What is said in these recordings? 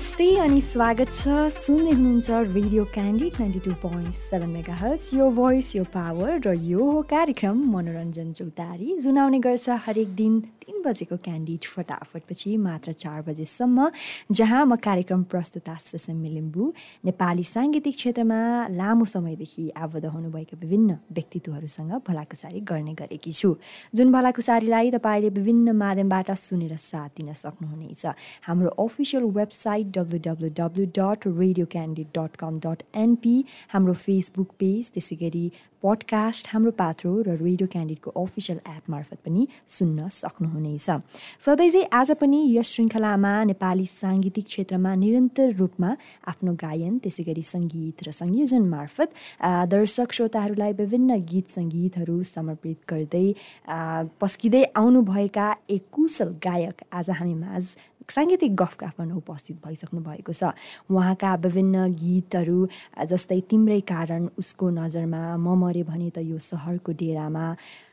नमस्ते अनि स्वागत छ। सुन्दै हुनुहुन्छ radio Candid ninety two point seven megahertz यो भोइस यो पावर र यो हो कार्यक्रम मनोरञ्जन चौतारी। जुन आउने गर्छ हरेक दिन तिन बजेको क्यान्डिड फटाफटपछि मात्र चार बजेसम्म जहाँ म कार्यक्रम प्रस्तुता सेसेमी लिम्बू नेपाली साङ्गीतिक क्षेत्रमा लामो समयदेखि आबद्ध हुनुभएका विभिन्न व्यक्तित्वहरूसँग भलाकुसारी गर्ने गरेकी छु। जुन भलाकुसारीलाई तपाईँले विभिन्न माध्यमबाट सुनेर साथ दिन सक्नुहुनेछ हाम्रो official website W W W dot radio Candid dot com dot NP हाम्रो फेसबुक पेज त्यसै गरी पडकास्ट हाम्रो पात्रो र रेडियो क्यान्डिडको अफिसियल एप मार्फत पनि सुन्न सक्नुहुनेछ। सधैँ चाहिँ आज पनि यस श्रृङ्खलामा नेपाली साङ्गीतिक क्षेत्रमा निरन्तर रूपमा आफ्नो गायन त्यसै गरी सङ्गीत र संयोजन मार्फत दर्शक श्रोताहरूलाई विभिन्न गीत सङ्गीतहरू समर्पित गर्दै पस्किँदै आउनुभएका एक कुशल गायक आज हामी माझ साङ्गीतिक गफकाफ गर्न उपस्थित भइसक्नु भएको छ। उहाँका विभिन्न गीतहरू जस्तै तिम्रै कारण उसको नजरमा म मरे भने त यो सहरको डेरामा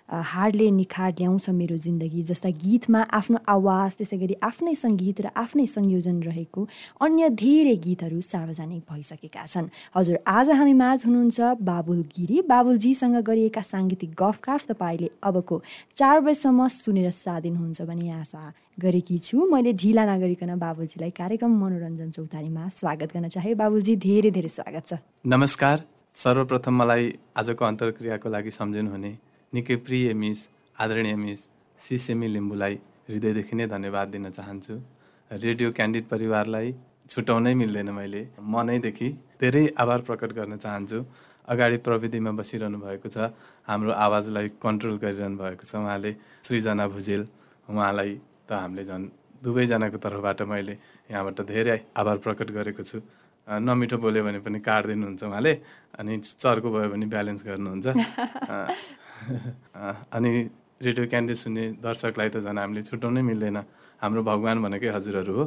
हारले निखार ल्याउँछ मेरो जिन्दगी जस्ता गीतमा आफ्नो आवाज त्यसै गरी आफ्नै सङ्गीत र आफ्नै संयोजन रहेको अन्य धेरै गीतहरू सार्वजनिक भइसकेका छन्। हजुर आज हामी माझ हुनुहुन्छ बाबुल गिरी। बाबुलजीसँग गरिएका साङ्गीतिक गफकाफ तपाईँले अबको चार बजीसम्म सुनेर साथ दिनुहुन्छ भने आशा गरेकी छु। मैले ढिला नगरिकन बाबुलजीलाई कार्यक्रम मनोरञ्जन चौतारीमा स्वागत गर्न चाहे। बाबुलजी धेरै धेरै स्वागत छ। नमस्कार। सर्वप्रथम मलाई आजको अन्तर्क्रियाको लागि सम्झिनु हुने निकै प्रिय मिस आदरणीय मिस सिसेमी लिम्बूलाई हृदयदेखि नै धन्यवाद दिन चाहन्छु। रेडियो क्यान्डिड परिवारलाई छुट्याउनै मिल्दैन मैले। मनैदेखि धेरै आभार प्रकट गर्न चाहन्छु। अगाडि प्रविधिमा बसिरहनु भएको छ हाम्रो आवाजलाई कन्ट्रोल गरिरहनु भएको छ उहाँले। सृजना भुजेल उहाँलाई त हामीले झन् दुवैजनाको तर्फबाट मैले यहाँबाट धेरै आभार प्रकट गरेको छु। नमिठो बोल्यो भने पनि काटिदिनुहुन्छ उहाँले अनि चर्को भयो भने ब्यालेन्स गर्नुहुन्छ। अनि रेडियो क्यान्डिड सुन्ने दर्शकलाई त झन् हामीले छुट्याउनै मिल्दैन। हाम्रो भगवान् भनेकै हजुरहरू हो।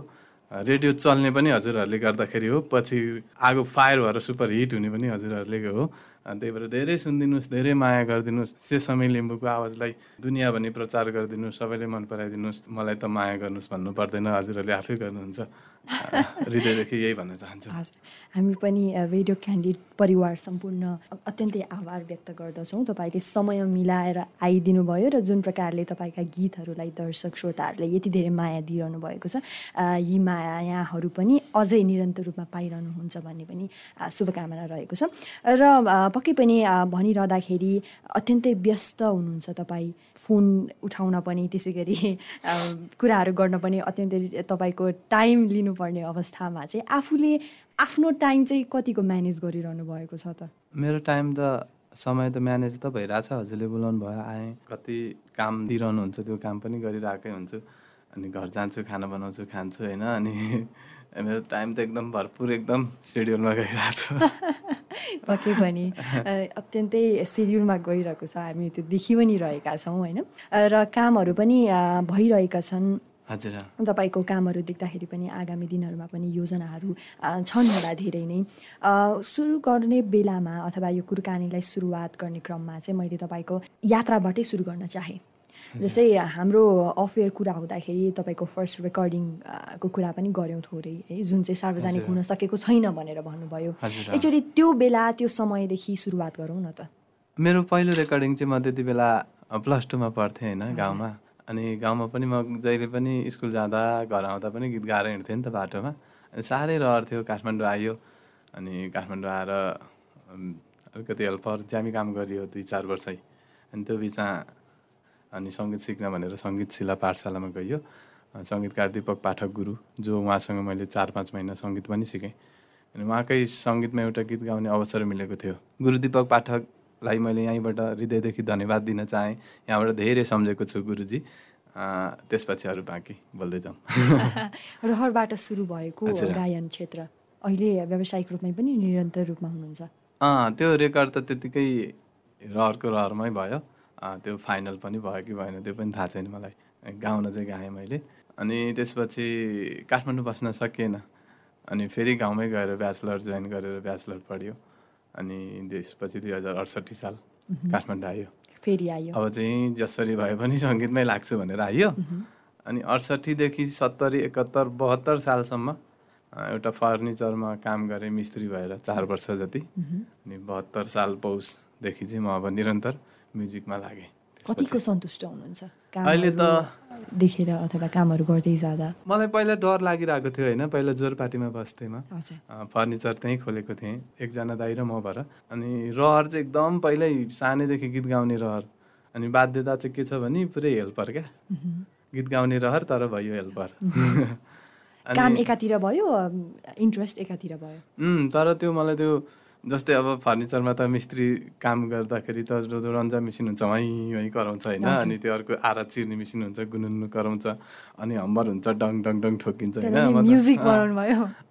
रेडियो चल्ने पनि हजुरहरूले गर्दाखेरि हो पछि आगो फायर भएर सुपर हिट हुने पनि हजुरहरूले हो। त्यही भएर धेरै सुनिदिनुहोस् धेरै माया गरिदिनुहोस् से समय लिम्बूको आवाजलाई दुनियाँ भनी प्रचार गरिदिनुहोस् सबैले मन पराइदिनुहोस् मलाई त माया गर्नुहोस् भन्नु पर्दैन हजुरहरूले आफै गर्नुहुन्छ। हृदयदेखि यही भन्न चाहन्छु। हामी पनि रेडियो क्यान्डिड परिवार सम्पूर्ण अत्यन्तै आभार व्यक्त गर्दछौँ। तपाईँले समय मिलाएर आइदिनु भयो र जुन प्रकारले तपाईँका गीतहरूलाई दर्शक श्रोताहरूले यति धेरै माया दिइरहनु भएको छ यी मायाहरू पनि अझै निरन्तर रूपमा पाइरहनुहुन्छ भन्ने पनि शुभकामना रहेको छ। र पक्कै पनि भनिरहँदाखेरि अत्यन्तै व्यस्त हुनुहुन्छ तपाईँ। फोन उठाउन पनि त्यसै गरी कुराहरू गर्न पनि अत्यन्तै तपाईँको टाइम लिनुपर्ने अवस्थामा चाहिँ आफूले आफ्नो टाइम चाहिँ कतिको म्यानेज गरिरहनु भएको छ त? मेरो टाइम त समय त म्यानेज त भइरहेछ हजुरले बोलाउनु भयो आएँ। कति काम दिइरहनुहुन्छ त्यो काम पनि गरिरहेकै हुन्छु। अनि घर जान्छु खाना बनाउँछु खान्छु होइन? अनि मेरो टाइम त एकदम भरपुर एकदम सेड्युलमा गइरहेको छ। पक्कै पनि। अत्यन्तै सेड्युलमा गइरहेको छ। हामी त्यो देखि पनि रहेका छौँ होइन? र कामहरू पनि भइरहेका छन्। हजुर तपाईँको कामहरू देख्दाखेरि पनि आगामी दिनहरूमा पनि योजनाहरू छन् होला धेरै नै। सुरु गर्ने बेलामा अथवा यो कुरकानीलाई सुरुवात गर्ने क्रममा चाहिँ मैले तपाईँको यात्राबाटै सुरु गर्न चाहेँ। जस्तै हाम्रो अफेयर कुरा हुँदाखेरि तपाईँको फर्स्ट रेकर्डिङको कुरा पनि गऱ्यौँ थोरै है। जुन चाहिँ सार्वजनिक हुन सकेको छैन भनेर भन्नुभयो। एक्चुली त्यो बेला त्यो समयदेखि सुरुवात गरौँ न त। मेरो पहिलो रेकर्डिङ चाहिँ म त्यति बेला प्लस टूमा पढ्थेँ होइन गाउँमा। अनि गाउँमा पनि म जहिले पनि स्कुल जाँदा घर आउँदा पनि गीत गाएर हिँड्थेँ नि त बाटोमा। अनि साह्रै रहर थियो काठमाडौँ आयो। अनि काठमाडौँ आएर अलिकति हेल्पर ज्यामी काम गरियो दुई चार वर्षै। अनि त्यो बिचमा अनि सङ्गीत सिक्न भनेर सङ्गीत शिला पाठशालामा गइयो। सङ्गीतकार दिपक पाठक गुरु जो उहाँसँग मैले चार पाँच महिना सङ्गीत पनि सिकेँ। अनि उहाँकै सङ्गीतमा एउटा गीत गाउने अवसर मिलेको थियो। गुरु दिपक पाठकलाई मैले यहीँबाट हृदयदेखि धन्यवाद दिन चाहेँ। यहाँबाट धेरै सम्झेको छु गुरुजी। त्यसपछि अरू बाँकी बोल्दै जाउँ। रहरबाट सुरु भएको गायन क्षेत्र अहिले व्यावसायिक रूपमै पनि निरन्तर रूपमा हुनुहुन्छ। त्यो रेकर्ड त त्यतिकै रहरको रहरमै भयो। त्यो फाइनल पनि भयो कि भएन त्यो पनि थाहा छैन मलाई। गाउन चाहिँ गाएँ मैले। अनि त्यसपछि काठमाडौँ बस्न सकिएन। अनि फेरि गाउँमै गएर ब्याचलर जोइन गरेर ब्याचलर पढ्यो। अनि त्यसपछि दुई हजार अडसट्ठी साल काठमाडौँ आयो। फेरि आयो। अब चाहिँ जसरी भए पनि सङ्गीतमै लाग्छु भनेर आयो। अनि अडसट्ठीदेखि सत्तरी एकहत्तर बहत्तर सालसम्म एउटा फर्निचरमा काम गरेँ मिस्त्री भएर चार वर्ष जति। अनि बहत्तर साल पौषदेखि चाहिँ म अब निरन्तर म्युजिकमा लागेँ। कतिको सन्तुष्ट हुनुहुन्छ? अहिले त देखेर अथवा कामहरू गर्दै जाँदा? मलाई पहिला डर लागिरहेको थियो होइन पहिला जोरपाटीमा बस्थेँ म हजुर। अ, फर्निचर त्यहीँ खोलेको थिएँ एकजना दाइ र म भएर। अनि रहर चाहिँ एकदम पहिल्यै सानैदेखि गीत गाउने रहर। अनि बाध्यता चाहिँ के छ भने पुरै हेल्पर क्या। गीत गाउने रहर तर भयो हेल्पर। काम एकातिर भयो इन्ट्रेस्ट एकातिर भयो? तर त्यो मलाई त्यो जस्तै अब फर्निचरमा त मिस्त्री काम गर्दाखेरि त जो जो रन्जा मेसिन हुन्छ वहीँ वहीँ कराउँछ होइन। अनि त्यो अर्को आरा चिर्ने मेसिन हुन्छ गुनुन्नु कराउँछ। अनि हम्बर हुन्छ डङ डङ डङ ठोकिन्छ होइन।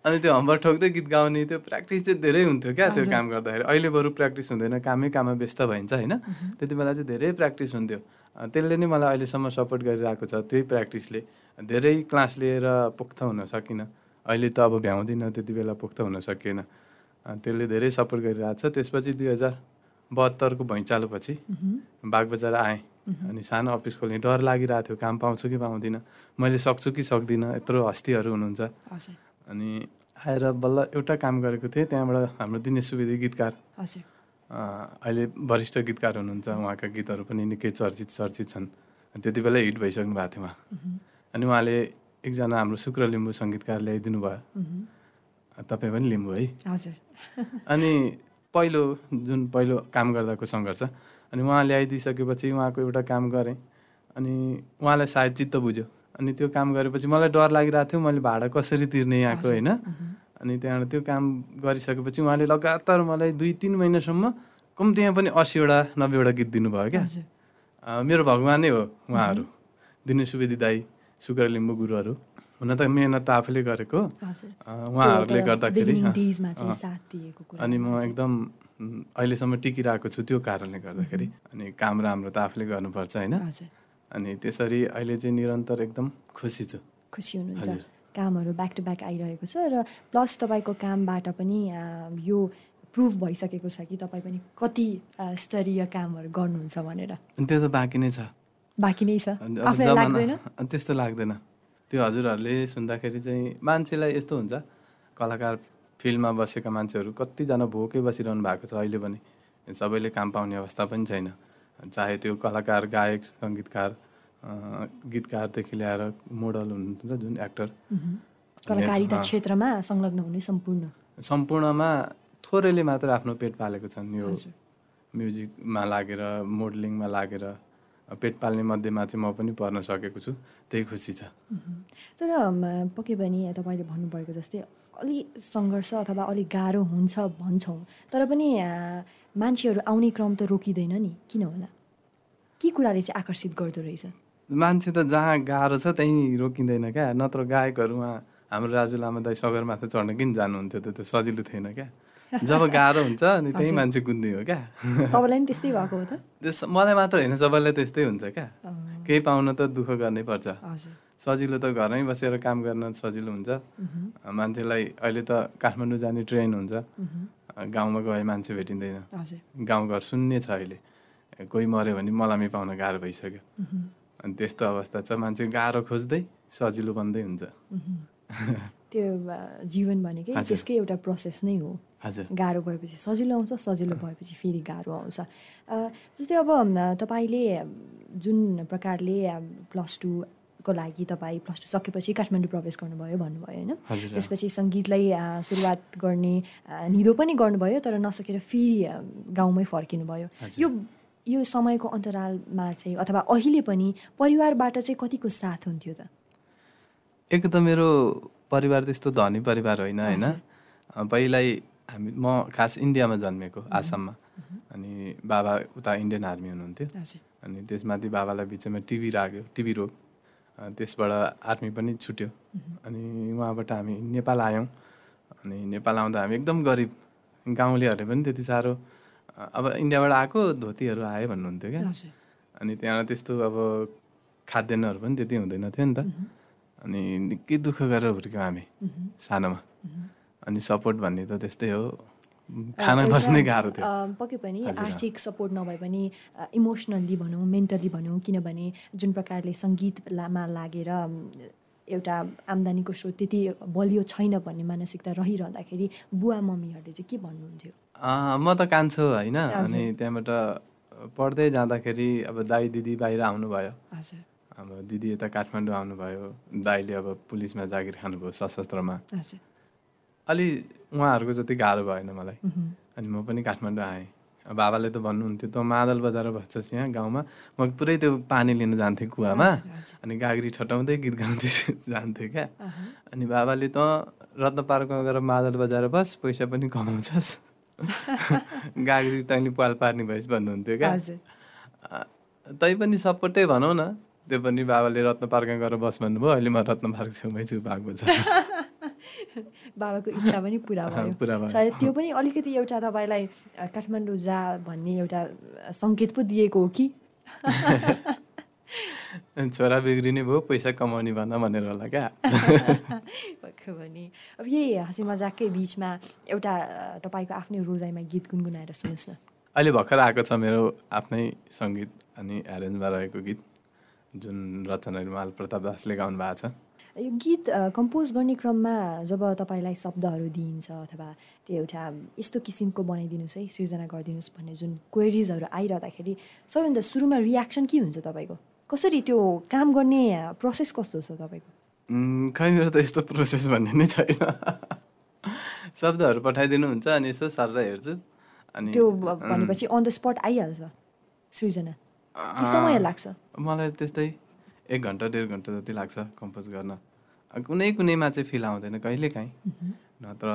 अनि त्यो हम्बर ठोक्दै गीत गाउने त्यो प्र्याक्टिस चाहिँ धेरै हुन्थ्यो क्या त्यो। काम गर्दाखेरि। अहिले बरु प्र्याक्टिस हुँदैन कामै काममा व्यस्त भइन्छ होइन। त्यति बेला चाहिँ धेरै प्र्याक्टिस हुन्थ्यो। त्यसले नै मलाई अहिलेसम्म सपोर्ट गरिरहेको छ त्यही प्र्याक्टिसले। धेरै क्लास लिएर पुख्त हुन सकिनँ। अहिले त अब भ्याउँदिनँ त्यति बेला पुख्त हुन सकिएन। त्यसले धेरै सपोर्ट गरिरहेको छ। त्यसपछि दुई हजार बहत्तरको भैँचालोपछि बागबजार आएँ अनि सानो अफिस खोल्ने डर लागिरहेको थियो। काम पाउँछु कि पाउँदिनँ? मैले सक्छु कि सक्दिनँ? यत्रो हस्तीहरू हुनुहुन्छ। अनि आएर बल्ल एउटा काम गरेको थिएँ। त्यहाँबाट हाम्रो दिनेश सुवेदी गीतकार। अहिले वरिष्ठ गीतकार हुनुहुन्छ। उहाँका गीतहरू पनि निकै चर्चित चर्चित छन्। त्यति बेलै हिट भइसक्नु भएको थियो उहाँ। अनि उहाँले एकजना हाम्रो शुक्र लिम्बू सङ्गीतकार ल्याइदिनु भयो तपाईँ पनि लिम्बू है। हजुर। अनि पहिलो जुन पहिलो काम गर्दाको सङ्घर्ष अनि उहाँ ल्याइदिइसकेपछि उहाँको एउटा काम गरेँ। अनि उहाँलाई सायद चित्त बुझ्यो। अनि त्यो काम गरेपछि मलाई डर लागिरहेको थियो मैले भाडा कसरी तिर्ने यहाँको होइन। अनि त्यहाँबाट त्यो काम गरिसकेपछि उहाँले लगातार मलाई दुई तिन महिनासम्म कम्तीमा पनि असीवटा नब्बेवटा गीत दिनुभयो क्या। मेरो भगवान हो उहाँहरू। दिनेश सुवेदी दाई सुकर लिम्बू गुरुहरू। हुन त मेहनत त आफूले गरेको। उहाँहरूले गर्दाखेरि अनि म एकदम अहिलेसम्म टिकिरहेको छु त्यो कारणले गर्दाखेरि। अनि काम राम्रो त आफूले गर्नुपर्छ होइन? अनि त्यसरी अहिले चाहिँ निरन्तर एकदम खुसी छु। खुसी हुनुहुन्छ। कामहरू ब्याक टु ब्याक आइरहेको छ र प्लस तपाईँको कामबाट पनि यो प्रुभ भइसकेको छ कि तपाईँ पनि कति स्तरीय कामहरू गर्नुहुन्छ भनेर। त्यो त बाँकी नै छ। बाँकी नै छ। त्यस्तो लाग्दैन। त्यो हजुरहरूले सुन्दाखेरि चाहिँ मान्छेलाई यस्तो हुन्छ कलाकार फिल्डमा बसेका मान्छेहरू कतिजना भोकै बसिरहनु भएको छ अहिले पनि सबैले काम पाउने अवस्था पनि छैन चाहे त्यो कलाकार गायक सङ्गीतकार गीतकारदेखि ल्याएर मोडल हुनुहुन्छ जुन एक्टर। कलाकारिता। क्षेत्रमा संलग्न हुने सम्पूर्ण सम्पूर्णमा थोरैले मात्र आफ्नो पेट पालेको छन् यो। म्युजिकमा लागेर मोडलिङमा लागेर पेट पाल्ने मध्येमा चाहिँ म पनि पर्न सकेको छु। त्यही खुसी छ। तर पक्कै पनि तपाईँले भन्नुभएको जस्तै अलि सङ्घर्ष अथवा अलिक गाह्रो हुन्छ भन्छौँ। तर पनि मान्छेहरू आउने क्रम त रोकिँदैन नि। किन होला? के कुराले चाहिँ आकर्षित गर्दो रहेछ? मान्छे त जहाँ गाह्रो छ त्यहीँ रोकिँदैन क्या। नत्र गायकहरू उहाँ हाम्रो राजु लामा दाई सगरमाथा चढ्न किन जानुहुन्थ्यो त? त्यो सजिलो थिएन क्या। जब गाह्रो हुन्छ अनि त्यहीँ मान्छे कुद्ने हो क्या। तपाईँलाई पनि त्यस्तै भएको हो त? त्यस मलाई मात्र होइन सबैलाई त्यस्तै हुन्छ क्या। केही पाउन त दुःख गर्नै पर्छ। सजिलो त घरमै बसेर काम गर्न सजिलो हुन्छ। मान्छेलाई अहिले त काठमाडौँ जाने ट्रेन हुन्छ। गाउँमा गए मान्छे भेटिँदैन। गाउँघर शून्य छ अहिले। कोही मऱ्यो भने मलामी पाउन गाह्रो भइसक्यो। अनि त्यस्तो अवस्था छ। मान्छे गाह्रो खोज्दै सजिलो बन्दै हुन्छ। त्यो जीवन भनेकै। त्यसकै एउटा प्रोसेस नै हो। गाह्रो भएपछि सजिलो आउँछ सजिलो भएपछि फेरि गाह्रो आउँछ। जस्तै अब तपाईँले जुन प्रकारले प्लस टूको लागि तपाईँ प्लस टू सकेपछि काठमाडौँ प्रवेश गर्नुभयो भन्नुभयो होइन? त्यसपछि सङ्गीतलाई सुरुवात गर्ने निधो पनि गर्नुभयो तर नसकेर फेरि गाउँमै फर्किनु भयो। यो यो समयको अन्तरालमा चाहिँ अथवा अहिले पनि परिवारबाट चाहिँ कतिको साथ हुन्थ्यो त? एक त मेरो परिवार त्यस्तो धनी परिवार होइन होइन? पहिल्यै हामी म खास इन्डियामा जन्मेको आसाममा। अनि बाबा उता इन्डियन आर्मी हुनुहुन्थ्यो। अनि त्यसमाथि बाबालाई बिचमा टिभी लाग्यो टिभी रोग। त्यसबाट आर्मी पनि छुट्यो। अनि उहाँबाट हामी नेपाल आयौँ। अनि नेपाल आउँदा हामी एकदम गरिब। गाउँलेहरूले पनि त्यति साह्रो अब इन्डियाबाट आएको धोतीहरू आयो भन्नुहुन्थ्यो क्या। अनि त्यहाँ त्यस्तो अब खाद्यान्नहरू पनि त्यति हुँदैन थियो नि त। अनि निकै दुःख गरेर हुर्क्यौँ हामी सानोमा। अनि सपोर्ट भन्ने त त्यस्तै हो। खाना बस्नै गाह्रो थियो। पक्कै पनि। आर्थिक सपोर्ट नभए पनि इमोसनल्ली भनौँ मेन्टली भनौँ किनभने जुन प्रकारले सङ्गीतमा लागेर एउटा आम्दानीको स्रोत त्यति बलियो छैन भन्ने मानसिकता रहिरहँदाखेरि बुवा मम्मीहरूले चाहिँ के भन्नुहुन्थ्यो? म त कान्छु होइन। अनि त्यहाँबाट पढ्दै जाँदाखेरि अब दाई दिदी बाहिर आउनुभयो। हजुर। अब दिदी यता काठमाडौँ आउनुभयो दाईले अब पुलिसमा जागिर खानुभयो सशस्त्रमा। अलि उहाँहरूको जति गाह्रो भएन मलाई। अनि म पनि काठमाडौँ आएँ। बाबाले त भन्नुहुन्थ्यो त मादल बजाएर बस्छस् यहाँ गाउँमा। म पुरै त्यो पानी लिन जान्थेँ कुवामा। अनि गाग्री ठटाउँदै गीत गाउँदै जान्थेँ क्या। अनि बाबाले त रत्न पार्कमा गएर मादल बजाएर बस पैसा पनि कमाउँछस्। गाग्री तैँले पाल पार्ने भइस् भन्नुहुन्थ्यो क्या। अ, तैपनि सपोर्टै भनौँ न। त्यो पनि बाबाले रत्न पार्कमा गएर बस भन्नुभयो अहिले म रत्न पार्क छेउमै छु बाघ बजार बाबाको इच्छा पनि पुरा भयो। सायद त्यो पनि अलिकति एउटा तपाईँलाई काठमाडौँ जा भन्ने एउटा सङ्केत पो दिएको हो कि? छोरा बिग्रिने भयो पैसा कमाउने भन भनेर होला क्या। पनि। अब यही हाँसी मजाककै बिचमा एउटा तपाईँको आफ्नै रोजाइमा गीत गुनगुनाएर सुन्नुहोस् न। अहिले भर्खर आएको छ मेरो आफ्नै सङ्गीत अनि एरेन्जमा रहेको गीत। जुन रचना प्रताप दासले गाउनु भएको छ। यो गीत कम्पोज गर्ने क्रममा जब तपाईँलाई शब्दहरू दिइन्छ अथवा त्यो एउटा यस्तो किसिमको बनाइदिनुहोस् है सृजना गरिदिनुहोस् भन्ने जुन क्वेरिजहरू आइरहँदाखेरि सबैभन्दा सुरुमा रियाक्सन के हुन्छ तपाईँको? कसरी त्यो काम गर्ने प्रोसेस कस्तो छ तपाईँको? खै मेरो त यस्तो प्रोसेस भन्ने नै छैन। शब्दहरू पठाइदिनुहुन्छ अनि यसो सर हेर्छु। अनि त्यो भनेपछि अन द स्पट आइहाल्छ सृजना। समय लाग्छ? मलाई त्यस्तै एक घन्टा डेढ घन्टा जति लाग्छ कम्पोज गर्न। कुनै कुनैमा चाहिँ फिल आउँदैन कहिले काहीँ नत्र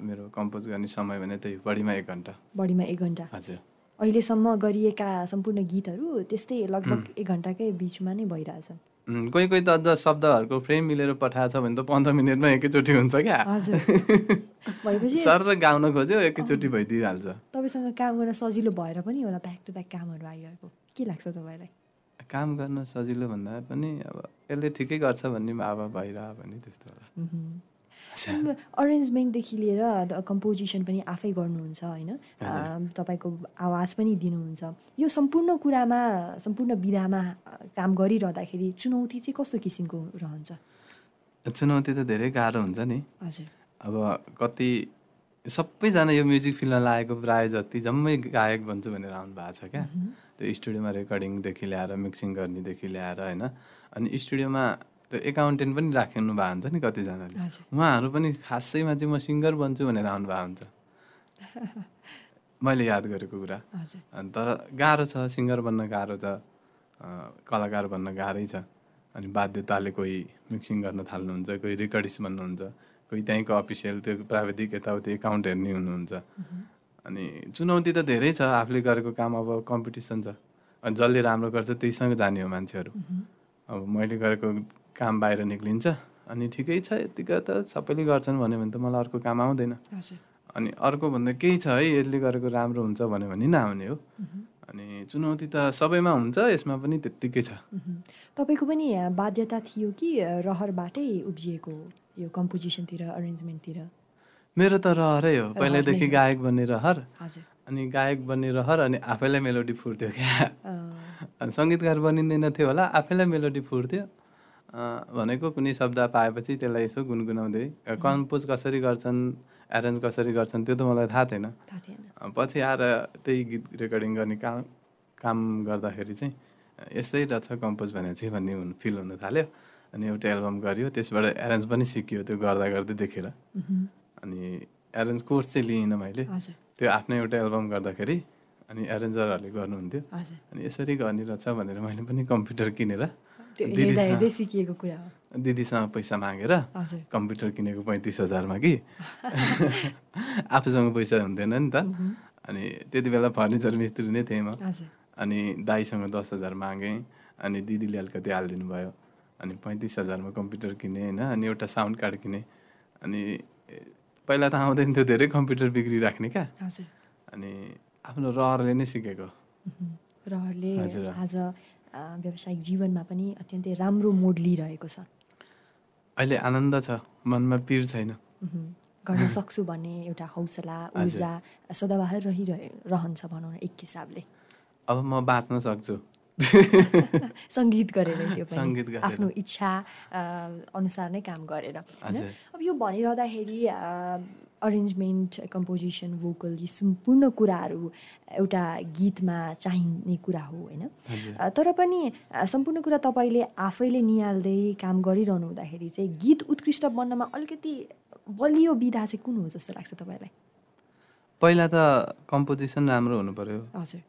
मेरो कम्पोज गर्ने समय भने त्यही बढीमा एक घन्टा। बढीमा एक घन्टा। हजुर। अहिलेसम्म गरिएका सम्पूर्ण गीतहरू त्यस्तै लगभग एक घन्टाकै बिचमा नै भइरहेछन्। कोही कोही त अझ शब्दहरूको फ्रेम मिलेर पठाएको छ भने त पन्ध्र मिनटमा एकैचोटि हुन्छ क्या। सर र गाउन खोज्यो एकैचोटि भइदिइहाल्छ। तपाईँसँग काम गर्न सजिलो भएर पनि होला ब्याक टु ब्याक कामहरू आइरहेको। के लाग्छ तपाईँलाई? काम गर्न सजिलो भन्दा पनि अब यसले ठिकै गर्छ भन्ने अब भइरह भने त्यस्तो होला अरेन्जमेन्टदेखि लिएर कम्पोजिसन पनि आफै गर्नुहुन्छ होइन? तपाईँको आवाज पनि दिनुहुन्छ। यो सम्पूर्ण कुरामा सम्पूर्ण विधामा काम गरिरहँदाखेरि चुनौती चाहिँ कस्तो किसिमको रहन्छ? चुनौती त धेरै गाह्रो हुन्छ नि। हजुर। अब कति सबैजना यो म्युजिक फिल्डमा लागेको प्रायः जति जम्मै गायक बन्छु भनेर आउनु भएको छ क्या। त्यो स्टुडियोमा रेकर्डिङदेखि ल्याएर मिक्सिङ गर्नेदेखि ल्याएर होइन? अनि स्टुडियोमा त्यो एकाउन्टेन्ट पनि राख्नु भएको हुन्छ नि कतिजनाले। उहाँहरू पनि खासैमा चाहिँ म सिङ्गर बन्छु भनेर आउनु भएको हुन्छ। मैले याद गरेको कुरा। तर गाह्रो छ सिङ्गर बन्न गाह्रो छ कलाकार बन्न गाह्रै छ। अनि बाध्यताले कोही मिक्सिङ गर्न थाल्नुहुन्छ कोही रेकर्डिस्ट बन्नुहुन्छ कोही त्यहीँको अफिसियल त्यो प्राविधिक यताउति एकाउन्ट हेर्ने हुनुहुन्छ। अनि चुनौती त धेरै छ आफूले गरेको काम अब कम्पिटिसन छ। अनि जसले राम्रो गर्छ त्यहीसँग जाने हो मान्छेहरू। अब मैले गरेको काम बाहिर निक्लिन्छ अनि ठिकै छ यतिका त सबैले गर्छन् भन्यो भने त मलाई अर्को काम आउँदैन। अनि अर्को भन्दा केही छ है यसले गरेको राम्रो हुन्छ भन्यो भने नआउने हो। अनि चुनौती त सबैमा हुन्छ यसमा पनि त्यत्तिकै छ। तपाईँको पनि बाध्यता थियो कि रहरबाटै उब्जिएको यो कम्पोजिसनतिर अरेन्जमेन्टतिर मेरो त रहरै हो पहिल्यैदेखि। गायक बन्ने रहर। अनि गायक बन्ने रहर अनि आफैलाई मेलोडी फुट्थ्यो क्या। अनि सङ्गीतकार बनिँदैन थियो होला आफैलाई मेलोडी फुट्थ्यो अ, भनेको कुनै शब्द पाएपछि त्यसलाई यसो गुनगुनाउँदै। कम्पोज कसरी गर्छन् एरेन्ज कसरी गर्छन् त्यो त मलाई थाहा थिएन। पछि आएर त्यही गीत रेकर्डिङ गर्ने काम काम गर्दाखेरि चाहिँ यस्तै रहेछ कम्पोज भने चाहिँ भन्ने हुन फिल हुन थाल्यो। अनि एउटा एल्बम गरियो त्यसबाट एरेन्ज पनि सिकियो त्यो गर्दा गर्दै देखेर। अनि एरेन्ज कोर्स चाहिँ लिइनँ मैले। त्यो आफ्नै एउटा एल्बम गर्दाखेरि अनि एरेन्जरहरूले गर्नुहुन्थ्यो। अनि यसरी गर्ने रहेछ भनेर मैले पनि कम्प्युटर किनेर दिदीसँग पैसा मागेर कम्प्युटर किनेको पैँतिस हजारमा कि? आफूसँग पैसा हुन्थेन नि त। अनि त्यति बेला फर्निचर मिस्त्री नै थिएँ म। अनि दाईसँग दस हजार मागेँ। अनि दिदीले अलिकति हालिदिनु भयो। अनि पैँतिस हजारमा कम्प्युटर किनेँ होइन। अनि एउटा साउन्ड कार्ड किनेँ। अनि पहिला त आउँदैन थियो धेरै कम्प्युटर बिग्रिराख्ने क्या। अनि आफ्नो रहरले नै सिकेको। रहरले। आज व्यावसायिक जीवनमा पनि अत्यन्तै राम्रो मोड लिइरहेको छ। अहिले आनन्द छ मनमा पिर छैन। गर्न सक्छु भन्ने एउटा हौसला ऊर्जा सदाबहार रहिरहे रहन्छ भनौँ न एक हिसाबले। अब म बाँच्न सक्छु। सङ्गीत गरेर त्यो पनि। आफ्नो इच्छा अनुसार नै काम गरेर होइन? अब यो भनिरहँदाखेरि अरेन्जमेन्ट कम्पोजिसन भोकल यी सम्पूर्ण कुराहरू एउटा गीतमा चाहिने कुरा हो होइन? तर पनि सम्पूर्ण कुरा तपाईँले आफैले निहाल्दै काम गरिरहनु हुँदाखेरि चाहिँ गीत उत्कृष्ट बन्नमा अलिकति बलियो विधा चाहिँ कुन हो जस्तो लाग्छ तपाईँलाई? पहिला त कम्पोजिसन राम्रो हुनु पर्यो हजुर।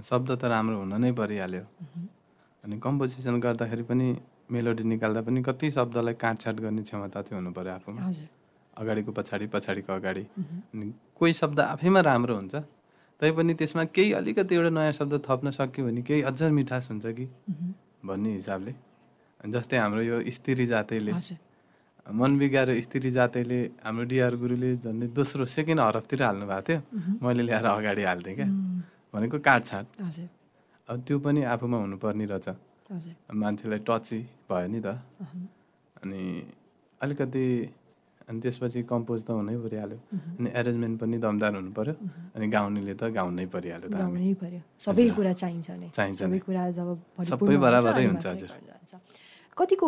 शब्द त राम्रो हुन नै परिहाल्यो। अनि कम्पोजिसन गर्दाखेरि पनि मेलोडी निकाल्दा पनि कति शब्दलाई काटछाट गर्ने क्षमता चाहिँ हुनु पर्यो आफूमा अगाडिको पछाडि पछाडिको अगाडि। अनि कोही शब्द आफैमा राम्रो हुन्छ तैपनि त्यसमा केही अलिकति एउटा नयाँ शब्द थप्न सक्यो भने केही अझ मिठास हुन्छ कि? भन्ने हिसाबले। जस्तै हाम्रो यो स्त्री जातैले। मन बिगारो स्त्री जातैले हाम्रो डिआर गुरुले झन्डै दोस्रो सेकेन्ड हरफतिर हाल्नु भएको थियो। मैले ल्याएर अगाडि हाल्थेँ क्या। भनेको काटछाट अब त्यो पनि आफूमा हुनुपर्ने रहेछ। मान्छेलाई टची भयो नि त। अनि अलिकति अनि त्यसपछि कम्पोज त हुनै परिहाल्यो। अनि एरेन्जमेन्ट पनि दमदार हुनु पर्यो अनि गाउनेले त गाउनै परिहाल्यो सबै कुरा चाहिन्छ चाहिन्छ सबै बराबरै हुन्छ, हजुर। कतिको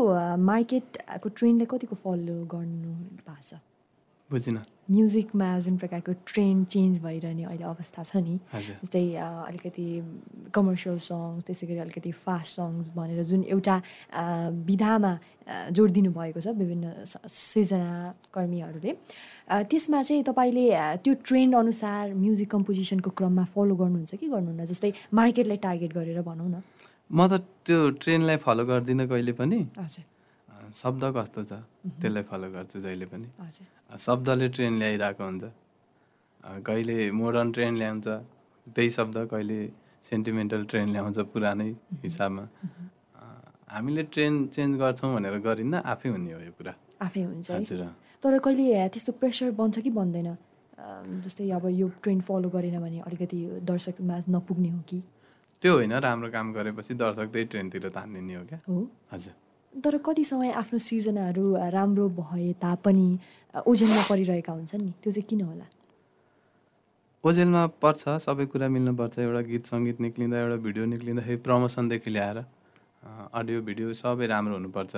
मार्केटको ट्रेन्डलाई कतिको फलो गर्नु भएको छ? बुझिनँ। म्युजिकमा जुन प्रकारको ट्रेन्ड चेन्ज भइरहने अहिले अवस्था छ नि जस्तै अलिकति कमर्सियल सङ्ग्स त्यसै गरी अलिकति फास्ट सङ्ग्स भनेर जुन एउटा विधामा अ, जोड दिनुभएको छ विभिन्न स- सृजना कर्मीहरूले अ, त्यसमा चाहिँ तपाईँले त्यो ट्रेन्ड अनुसार म्युजिक कम्पोजिसनको क्रममा फलो गर्नुहुन्छ कि गर्नुहुन्न? जस्तै मार्केटलाई टार्गेट गरेर भनौँ न। म त त्यो ट्रेनलाई फलो गर्दिनँ कहिले पनि। हजुर। शब्द कस्तो छ? त्यसलाई फलो गर्छु जहिले पनि। शब्दले ट्रेन ल्याइरहेको हुन्छ। कहिले मोडर्न ट्रेन ल्याउँछ त्यही शब्द कहिले सेन्टिमेन्टल ट्रेन ल्याउँछ पुरानै हिसाबमा। हामीले ट्रेन चेन्ज गर्छौँ भनेर गरिन्न आफै हुने हो यो कुरा। आफै हुन्छ है। हजुर। तर कहिले त्यस्तो प्रेसर बन्छ कि बन्दैन? जस्तै अब यो ट्रेन्ड फलो गरेन भने अलिकति दर्शकमा नपुग्ने हो कि? त्यो होइन राम्रो काम गरेपछि दर्शक त्यही ट्रेनतिर तानिने हो क्या। हो। हजुर। तर कति समय आफ्नो सिर्जनाहरू राम्रो भए तापनि ओझेलमा परिरहेका हुन्छन् नि? त्यो चाहिँ किन होला? ओजेलमा पर्छ सबै कुरा मिल्नुपर्छ। एउटा गीत सङ्गीत निक्लिँदा एउटा भिडियो निक्लिँदाखेरि प्रमोसनदेखि ल्याएर अडियो भिडियो सबै राम्रो हुनुपर्छ।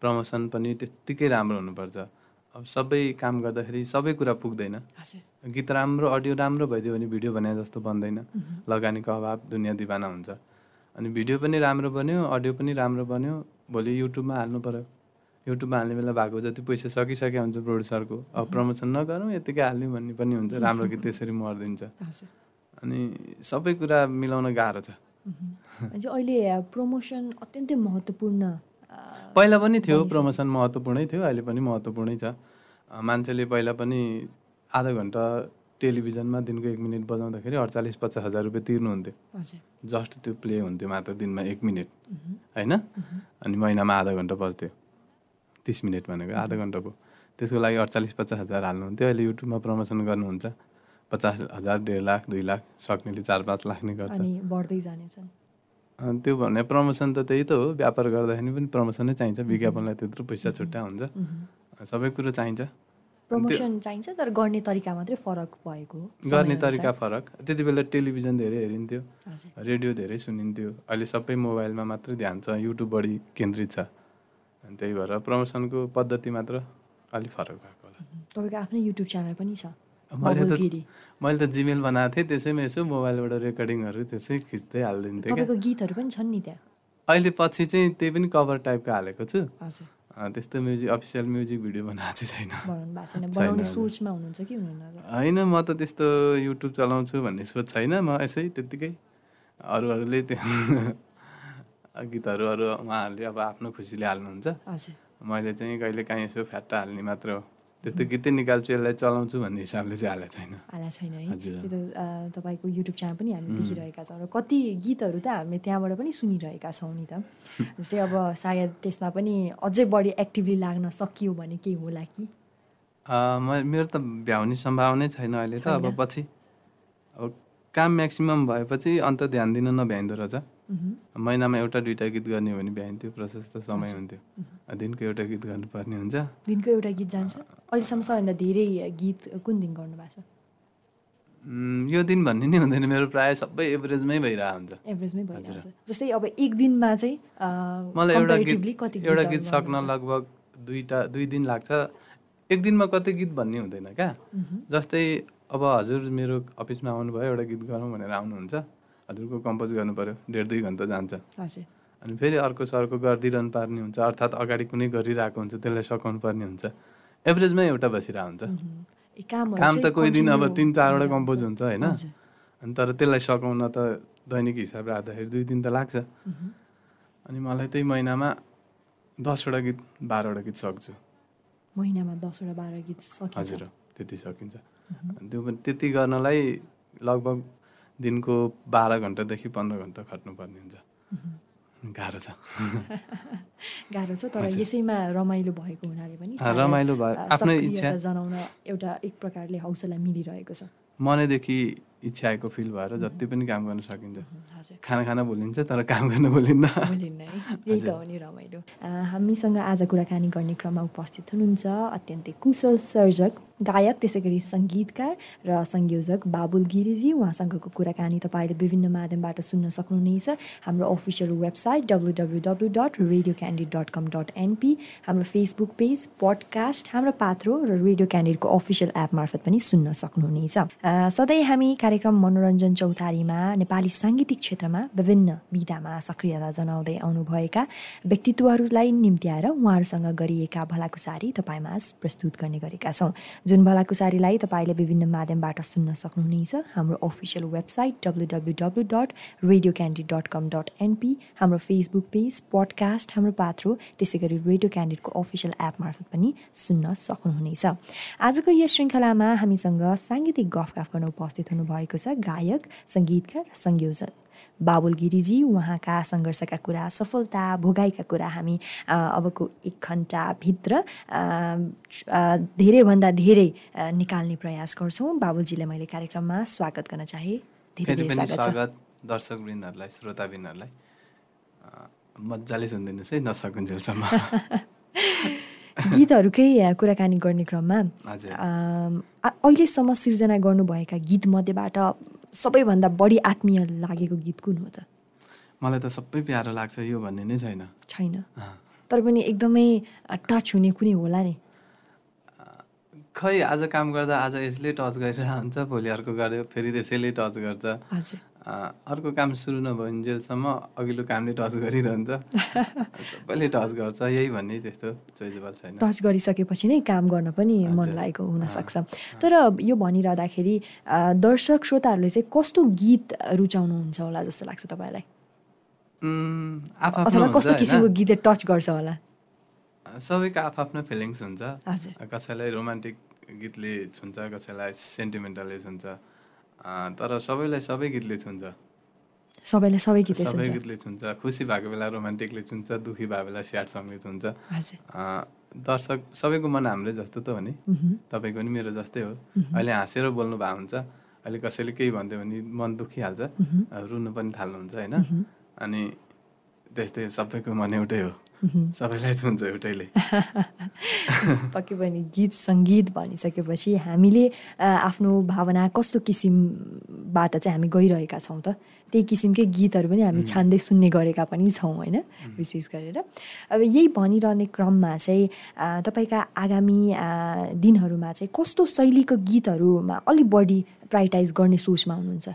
प्रमोसन पनि त्यत्तिकै राम्रो हुनुपर्छ। अब सबै काम गर्दाखेरि सबै कुरा पुग्दैन। गीत राम्रो अडियो राम्रो भइदियो भने भिडियो भने जस्तो बन्दैन। लगानीको अभाव दुनियाँ दिवाना हुन्छ। अनि भिडियो पनि राम्रो बन्यो अडियो पनि राम्रो बन्यो। भोलि युट्युबमा हाल्नु पऱ्यो युट्युबमा हाल्ने बेला भएको जति पैसा सकिसकेको हुन्छ प्रड्युसरको अब प्रमोसन नगरौँ यत्तिकै हालिदिउँ भन्ने पनि हुन्छ। राम्रो गीत त्यसरी मरिदिन्छ। अनि सबै कुरा मिलाउन गाह्रो छ। अहिले प्रमोसन अत्यन्तै महत्त्वपूर्ण पहिला पनि थियो प्रमोसन महत्त्वपूर्णै थियो अहिले पनि महत्त्वपूर्णै छ। मान्छेले पहिला पनि आधा घन्टा टेलिभिजनमा दिनको एक मिनट बजाउँदाखेरि अडचालिस पचास हजार रुपियाँ तिर्नुहुन्थ्यो। जस्ट त्यो प्ले हुन्थ्यो मात्र दिनमा एक मिनट। होइन? अनि महिनामा आधा घन्टा बज्थ्यो। तिस मिनट भनेको आधा घन्टाको। त्यसको लागि अडचालिस पचास हजार हाल्नुहुन्थ्यो। अहिले युट्युबमा प्रमोसन गर्नुहुन्छ। पचास हजार डेढ लाख दुई लाख सक्नेले चार पाँच लाख नै गर्छ। बढ्दै जानेछन् त्यो भने प्रमोसन त त्यही त हो। व्यापार गर्दाखेरि पनि प्रमोसनै चाहिन्छ। विज्ञापनलाई त्यत्रो पैसा छुट्टा हुन्छ। सबै कुरो चाहिन्छ। प्रमोसन चाहिन्छ तर गर्ने तरिका मात्रै फरक भएको गर्ने। तरिका फरक। त्यति बेला टेलिभिजन धेरै हेरिन्थ्यो रेडियो धेरै सुनिन्थ्यो। अहिले सबै मोबाइलमा मात्रै ध्यान छ युट्युब बढी केन्द्रित छ। अनि त्यही भएर प्रमोसनको पद्धति मात्र अलिक फरक भएको होला। तपाईँको आफ्नै युट्युब च्यानल पनि छ मैले त मैले त जिमेल बनाएको थिएँ त्यसैमा यसो मोबाइलबाट रेकर्डिङहरू त्यसै खिच्दै हालिदिन्थेँ गीतहरू पनि छन् नि त्यहाँ? अहिले पछि चाहिँ त्यही पनि कभर टाइपको हालेको छु। त्यस्तो म्युजिक अफिसियल म्युजिक भिडियो बनाएको चाहिँ छैन? होइन म त त्यस्तो युट्युब चलाउँछु भन्ने सोच छैन। म यसै त्यत्तिकै अरूहरूले त्यो गीतहरू अरू उहाँहरूले अब आफ्नो खुसीले हाल्नुहुन्छ। मैले चाहिँ कहिले काहीँ यसो फ्याट्टा हाल्ने मात्र हो। त्यस्तो गीतै निकाल्छु यसलाई चलाउँछु भन्ने हिसाबले चाहिँ हालेको छैन हालेको छैन है। त्यो त तपाईँको युट्युब च्यानल पनि हामी देखिरहेका छौँ र कति गीतहरू त हामीले त्यहाँबाट पनि सुनिरहेका छौँ नि त जस्तै अब सायद त्यसमा पनि अझै बढी एक्टिभली लाग्न सकियो भने केही होला कि म मेरो त भ्याउने सम्भावनै छैन अहिले त अब? पछि अब काम म्याक्सिमम् भएपछि अन्त ध्यान दिन नभ्याइँदो रहेछ। महिनामा एउटा दुइटा गीत गर्ने हो भने भ्याइन्थ्यो प्रशस्त समय हुन्थ्यो। दिनको एउटा गीत गर्नुपर्ने हुन्छ। दिनको एउटा गीत जान्छ। अहिलेसम्म सबैभन्दा धेरै गीत कुन दिन गर्नुभएको छ? यो दिन भन्ने नै हुँदैन। मेरो प्रायः सबै एभरेजमै भइरहेको हुन्छ। एभरेजमै जस्तै अब एक दिनमा चाहिँ मलाई एउटा गीत एउटा गीत सक्न? लगभग दुईवटा दुई दिन लाग्छ। एक दिनमा कति गीत भन्ने हुँदैन क्या जस्तै अब हजुर मेरो अफिसमा आउनुभयो एउटा गीत गरौँ भनेर आउनुहुन्छ। हजुरको कम्पोज गर्नु पऱ्यो डेढ दुई घन्टा जान्छ। अनि फेरि अर्को सर्को गरिदिरहनु पर्ने हुन्छ अर्थात् अगाडि कुनै गरिरहेको हुन्छ त्यसलाई सघाउनु पर्ने हुन्छ। एभरेजमै एउटा बसिरहेको हुन्छ काम त कोही दिन अब तिन चारवटा। कम्पोज हुन्छ होइन। अनि तर त्यसलाई सघाउन त दैनिक हिसाब राख्दाखेरि दुई दिन त लाग्छ। अनि मलाई त्यही महिनामा दसवटा गीत बाह्रवटा गीत सक्छु। महिनामा दसवटा बाह्र गीत हजुर त्यति सकिन्छ। त्यो पनि त्यति गर्नलाई लगभग दिनको बाह्र घन्टादेखि पन्ध्र घन्टा खट्नुपर्ने हुन्छ। गाह्रो छ। गाह्रो छ तर। यसैमा रमाइलो भएको हुनाले पनि रमाइलो भयो। आफ्नै इच्छा। जनाउन एउटा एक प्रकारले हौसला मिलिरहेको छ। मनैदेखि इच्छा आएको फिल भएर जति पनि काम गर्न सकिन्छ। खाना खान भुलिन्छ तर काम गर्न भुलिन्न। यही त हो नि रमाइलो। हामीसँग आज कुराकानी गर्ने क्रममा उपस्थित हुनुहुन्छ अत्यन्तै कुशल सर्जक गायक त्यसै गरी सङ्गीतकार र संयोजक बाबुल गिरिजी। उहाँसँगको कुराकानी तपाईँले विभिन्न माध्यमबाट सुन्न सक्नुहुनेछ। हाम्रो official website W W W dot radio Candid dot com dot NP हाम्रो फेसबुक पेज पडकास्ट हाम्रो पात्रो र रेडियो क्यान्डिडको अफिसियल एप मार्फत पनि सुन्न सक्नुहुनेछ। सधैँ हामी कार्यक्रम मनोरञ्जन चौतारीमा नेपाली साङ्गीतिक क्षेत्रमा विभिन्न विधामा सक्रियता जनाउँदै आउनुभएका व्यक्तित्वहरूलाई निम्त्याएर उहाँहरूसँग गरिएका भलाकुसारी तपाईँमाझ प्रस्तुत गर्ने गरेका छौँ। जुन भलाकुसारीलाई तपाईँले विभिन्न माध्यमबाट सुन्न सक्नुहुनेछ हाम्रो official website W W W dot radio Candid dot com dot NP हाम्रो फेसबुक पेज पडकास्ट हाम्रो पात्रो त्यसै गरी रेडियो क्यान्डिडको अफिसियल एप मार्फत पनि सुन्न सक्नुहुनेछ। आजको यस श्रृङ्खलामा हामीसँग साङ्गीतिक गफगाफ गर्न उपस्थित हुनुभएको छ गायक सङ्गीतकार र संयोजक बाबुल गिरिजी उहाँका सङ्घर्षका कुरा सफलता भोगाइका कुरा हामी अबको एक घन्टाभित्र धेरैभन्दा धेरै निकाल्ने प्रयास गर्छौँ। बाबुलजीलाई मैले कार्यक्रममा स्वागत गर्न चाहे। धेरै स्वागत दर्शकवृन्दहरूलाई श्रोतावृन्दहरूलाई। अँ, मजाले सुनिदिनुहोस् है नसकुन्जेलसम्म। गीतहरूकै कुराकानी गर्ने क्रममा अहिलेसम्म सिर्जना गर्नुभएका गीतमध्येबाट सबैभन्दा बढी आत्मीय लागेको गीत कुन हो त? मलाई त सबै प्यारो लाग्छ यो भन्ने नै छैन। छैन। तर पनि एकदमै टच हुने कुनै होला नि? खै आज काम गर्दा आज यसले टच गरिरहेको हुन्छ भोलि अर्को गर्यो फेरि त्यसैले टच गर्छ। अर्को काम सुरु नभइन्जेलसम्म अघिल्लो कामले टच गरिरहन्छ। सबैले टच गर्छ यही भन्ने त्यस्तो चोइजेबल छैन। टच गरिसकेपछि नै काम गर्न पनि मन। लागेको हुनसक्छ तर यो भनिरहँदाखेरि दर्शक श्रोताहरूले चाहिँ कस्तो गीत रुचाउनुहुन्छ होला जस्तो लाग्छ तपाईँलाई? अथवा कस्तो? किसिमको गीतले टच गर्छ होला? सबैको आफ्आफ्नो फिलिङ्स हुन्छ। कसैलाई रोमान्टिक गीतले छुन्छ कसैलाई सेन्टिमेन्टलले छुन्छ। अँ, तर सबैलाई सबै गीतले छुन्छ सबैलाई सबै गीतै सबै गीतले छुन्छ खुसी भएको बेला रोमान्टिकले छुन्छ दुखी भएको बेला स्याड सङले छुन्छ हजुर। अँ, दर्शक सबैको मन हाम्रै जस्तो त हो नि? मह्म। तपाईँको नि मेरो जस्तै हो। अहिले हाँसेर बोल्नु भएको हुन्छ। अहिले कसैले केही भनिदियो भने मन दुखिहाल्छ। मह्म। अँ, रुनु पनि थाल्नुहुन्छ होइन? मह्म। अनि त्यस्तै सबैको मन एउटै हो। सबैलाई छुन्छ एउटैले। पक्कै पनि गीत सङ्गीत भनिसकेपछि हामीले आफ्नो भावना कस्तो किसिमबाट चाहिँ हामी गइरहेका छौँ त त्यही किसिमकै गीतहरू पनि हामी छान्दै सुन्ने गरेका पनि छौँ होइन? विशेष गरेर। अब यही भनिरहने क्रममा चाहिँ तपाईँका आगामी दिनहरूमा चाहिँ कस्तो शैलीको गीतहरूमा अलिक बढी प्रायोरिटाइज गर्ने सोचमा हुनुहुन्छ?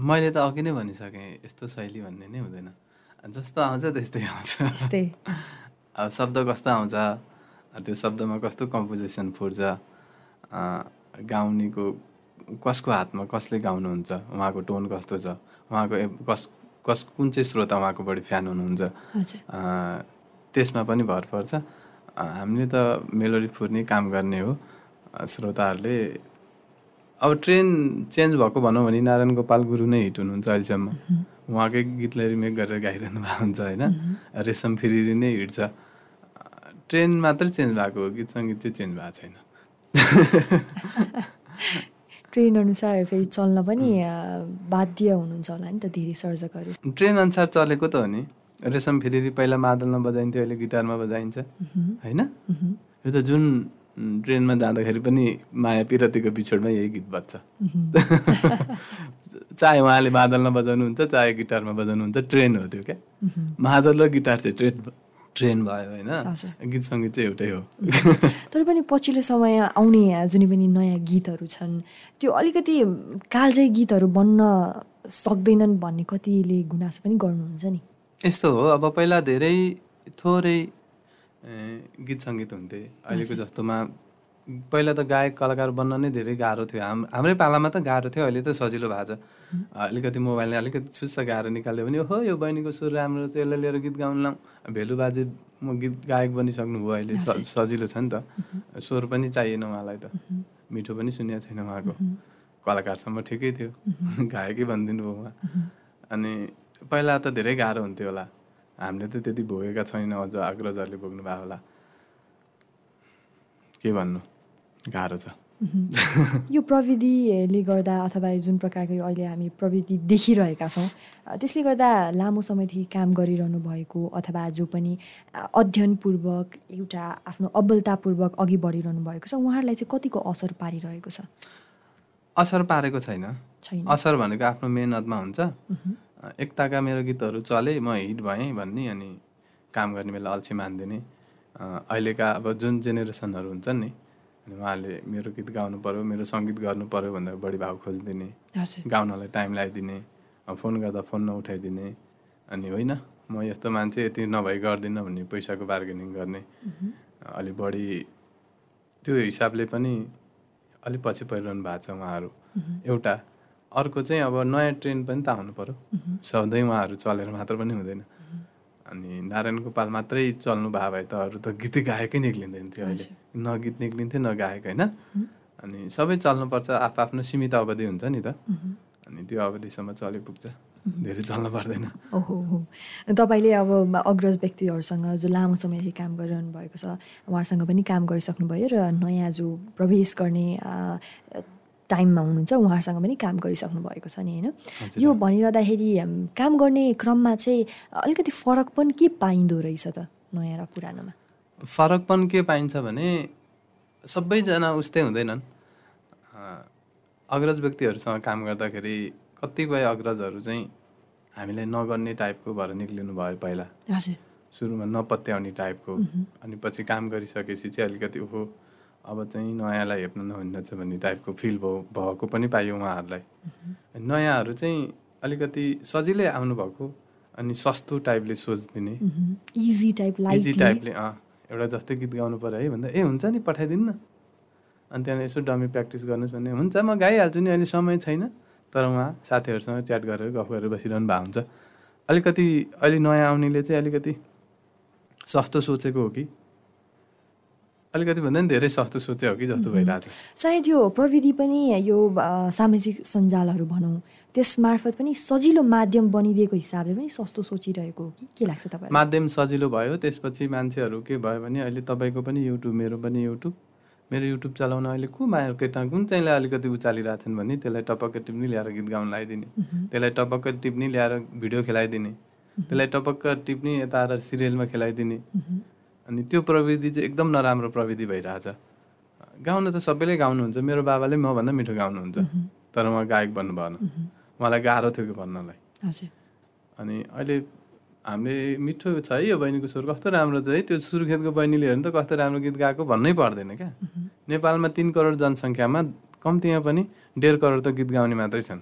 मैले त अघि नै भनिसकेँ यस्तो शैली भन्ने नै हुँदैन। जस्तो आउँछ त्यस्तै आउँछ। त्यस्तै। अब शब्द कस्तो आउँछ? त्यो शब्दमा कस्तो कम्पोजिसन फुट्छ? अँ, गाउनेको कसको हातमा कसले गाउनुहुन्छ? उहाँको टोन कस्तो छ? उहाँको कस कस कुन चाहिँ श्रोता उहाँको बढी फ्यान हुनुहुन्छ त्यसमा पनि भर पर्छ। हामीले त मेलोडी फुर्ने काम गर्ने हो। श्रोताहरूले अब ट्रेन चेन्ज भएको भनौँ भने नारायण गोपाल गुरु नै हिट हुनुहुन्छ अहिलेसम्म। उहाँकै गीतलाई रिमेक गरेर गाइरहनु भएको हुन्छ होइन? रेशम फिरिरी नै हिँड्छ। ट्रेन मात्रै चेन्ज भएको हो गीत सङ्गीत चाहिँ चेन्ज भएको छैन। ट्रेन अनुसार फेरि चल्न पनि बाध्य हुनुहुन्छ होला नि त धेरै सर्जकहरू। ट्रेन अनुसार चलेको त हो नि। रेशम फिरिरी पहिला मादलमा बजाइन्थ्यो अहिले गिटारमा बजाइन्छ होइन? यो त जुन ट्रेनमा जाँदाखेरि पनि माया पिरतीको बिछोडमा यही गीत बज्छ। चाहे उहाँले मादलमा बजाउनुहुन्छ चाहे गिटारमा बजाउनुहुन्छ ट्रेन हो त्यो क्या? मादल र गिटार चाहिँ ट्रेन ट्रेन भयो होइन। गीत सङ्गीत चाहिँ एउटै हो। तर पनि पछिल्लो समय आउने जुनै पनि नयाँ गीतहरू छन् त्यो अलिकति कालजयी गीतहरू बन्न सक्दैनन् भन्ने कतिले गुनासो पनि गर्नुहुन्छ नि। यस्तो हो अब पहिला धेरै थोरै गीत सङ्गीत हुन्थे अहिलेको जस्तोमा पहिला त गायक कलाकार बन्न नै धेरै गाह्रो थियो। हाम हाम्रै पालामा त गाह्रो थियो अहिले त सजिलो भएको छ। अलिकति मोबाइलले अलिकति छुस्स गाएर निकाल्यो भने ओहो यो बहिनीको सुर राम्रो छ यसलाई लिएर गीत गाउनु लाउँ। भेलु बाजे म गीत गायक बनिसक्नु भयो अहिले सजिलो छ नि त। स्वर पनि चाहिएन उहाँलाई त। मिठो पनि सुनेको छैन उहाँको। कलाकारसम्म ठिकै थियो। गायकै भनिदिनु भयो उहाँ। अनि पहिला त धेरै गाह्रो हुन्थ्यो होला। हामीले त त्यति भोगेका छैनौँ अझ अग्रजहरूले भोग्नु भएको होला। के भन्नु? गाह्रो छ। यो प्रविधिले गर्दा अथवा जुन प्रकारको यो अहिले हामी प्रविधि देखिरहेका छौँ त्यसले गर्दा लामो समयदेखि काम गरिरहनु भएको अथवा जो पनि अध्ययनपूर्वक एउटा आफ्नो अब्बलतापूर्वक अघि बढिरहनु भएको छ उहाँहरूलाई चाहिँ कतिको असर पारिरहेको छ? असर पारेको छैन। छैन। असर भनेको आफ्नो मेहनतमा हुन्छ। एक ताका मेरो गीतहरू चले म हिट भएँ भन्ने अनि काम गर्ने बेला अल्छी मान्दिने। अहिलेका अब जुन जेनेरेसनहरू हुन्छन् नि अनि उहाँहरूले मेरो गीत गाउनु पऱ्यो मेरो सङ्गीत गर्नु पऱ्यो भन्दा बढी भाव खोजिदिने गाउनलाई टाइम लगाइदिने फोन गर्दा फोन नउठाइदिने। अनि होइन म यस्तो मान्छे यति नभई गर्दिनँ भन्ने पैसाको बार्गेनिङ गर्ने। अलि बढी त्यो हिसाबले पनि अलिक पछि परिरहनु भएको छ उहाँहरू। एउटा अर्को चाहिँ अब नयाँ ट्रेन्ड पनि त आउनु पऱ्यो सधैँ उहाँहरू चलेर मात्र पनि हुँदैन। अनि नारायण गोपाल मात्रै चल्नु भयो भए त अरू त गीत गाएकै निक्लिँदैन थियो अहिले। न गीत निक्लिन्थ्यो न गायक होइन अनि सबै चल्नुपर्छ आफ्नो सीमित अवधि हुन्छ नि त। अनि त्यो अवधिसम्म चले पुग्छ धेरै चल्नु पर्दैन। ओहो हो। तपाईँले अब अग्रज व्यक्तिहरूसँग जो लामो समयदेखि काम गरिरहनु भएको छ उहाँहरूसँग पनि काम गरिसक्नुभयो र नयाँ जो प्रवेश गर्ने टाइममा हुनुहुन्छ उहाँहरूसँग पनि काम गरिसक्नु भएको छ नि होइन? यो भनिरहँदाखेरि काम गर्ने क्रममा चाहिँ अलिकति फरक पनि के पाइँदो रहेछ त नयाँ र पुरानोमा? फरक पनि के पाइन्छ भने सबैजना उस्तै हुँदैनन्। अग्रज व्यक्तिहरूसँग काम गर्दाखेरि कतिपय अग्रजहरू चाहिँ हामीलाई नगर्ने टाइपको भएर निक्लिनु भयो पहिला। हजुर। सुरुमा नपत्याउने टाइपको। अनि पछि काम गरिसकेपछि चाहिँ अलिकति ओहो अब चाहिँ नयाँलाई हेप्न नहुनेछ भन्ने टाइपको फिल भयो भएको पनि पाइयो उहाँहरूलाई। नयाँहरू चाहिँ अलिकति सजिलै आउनुभएको अनि सस्तो टाइपले सोचिदिने। इजी टाइप इजी टाइपले अँ एउटा जस्तै गीत गाउनु पऱ्यो है भन्दा ए हुन्छ नि पठाइदिनु न। अनि त्यहाँदेखि यसो डमी प्र्याक्टिस गर्नुहोस् भने हुन्छ म गाइहाल्छु नि अहिले समय छैन। तर उहाँ साथीहरूसँग च्याट गरेर गफ गरेर बसिरहनु भएको हुन्छ। अलिकति अहिले नयाँ आउनेले चाहिँ अलिकति सस्तो सोचेको हो कि? अलिकति भन्दा नि धेरै सस्तो सोचे हो कि जस्तो भइरहेछ। सायद यो प्रविधि पनि यो सामाजिक सञ्जालहरू भनौँ त्यस मार्फत पनि सजिलो माध्यम बनिदिएको हिसाबले पनि सस्तो सोचिरहेको हो कि? के लाग्छ तपाईँलाई? माध्यम सजिलो भयो त्यसपछि मान्छेहरू के भयो भने अहिले तपाईँको पनि युट्युब मेरो पनि युट्युब मेरो युट्युब चलाउन अहिले को मार्केटमा कुन चाहिँलाई अलिकति उचालिरहेछन् भने त्यसलाई टपक्क टिप्नी ल्याएर गीत गाउन लगाइदिने। त्यसलाई टपक्क टिप्नी ल्याएर भिडियो खेलाइदिने। त्यसलाई टपक्क टिप्नी यता आएर सिरियलमा खेलाइदिने। अनि त्यो प्रविधि चाहिँ एकदम नराम्रो प्रविधि भइरहेछ। गाउन त सबैले गाउनुहुन्छ मेरो बाबाले मभन्दा मिठो गाउनुहुन्छ तर उहाँ गायक बन्नु भएन। उहाँलाई गाह्रो थियो कि भन्नलाई। अनि अहिले हामीले मिठो छ है यो बहिनीको स्वर कस्तो राम्रो छ है? त्यो सुर्खेतको बहिनीले हेर्नु त कस्तो राम्रो गीत गाएको भन्नै पर्दैन क्या। नेपालमा तिन करोड जनसङ्ख्यामा कम्तीमा पनि डेढ करोड त गीत गाउने मात्रै छन्।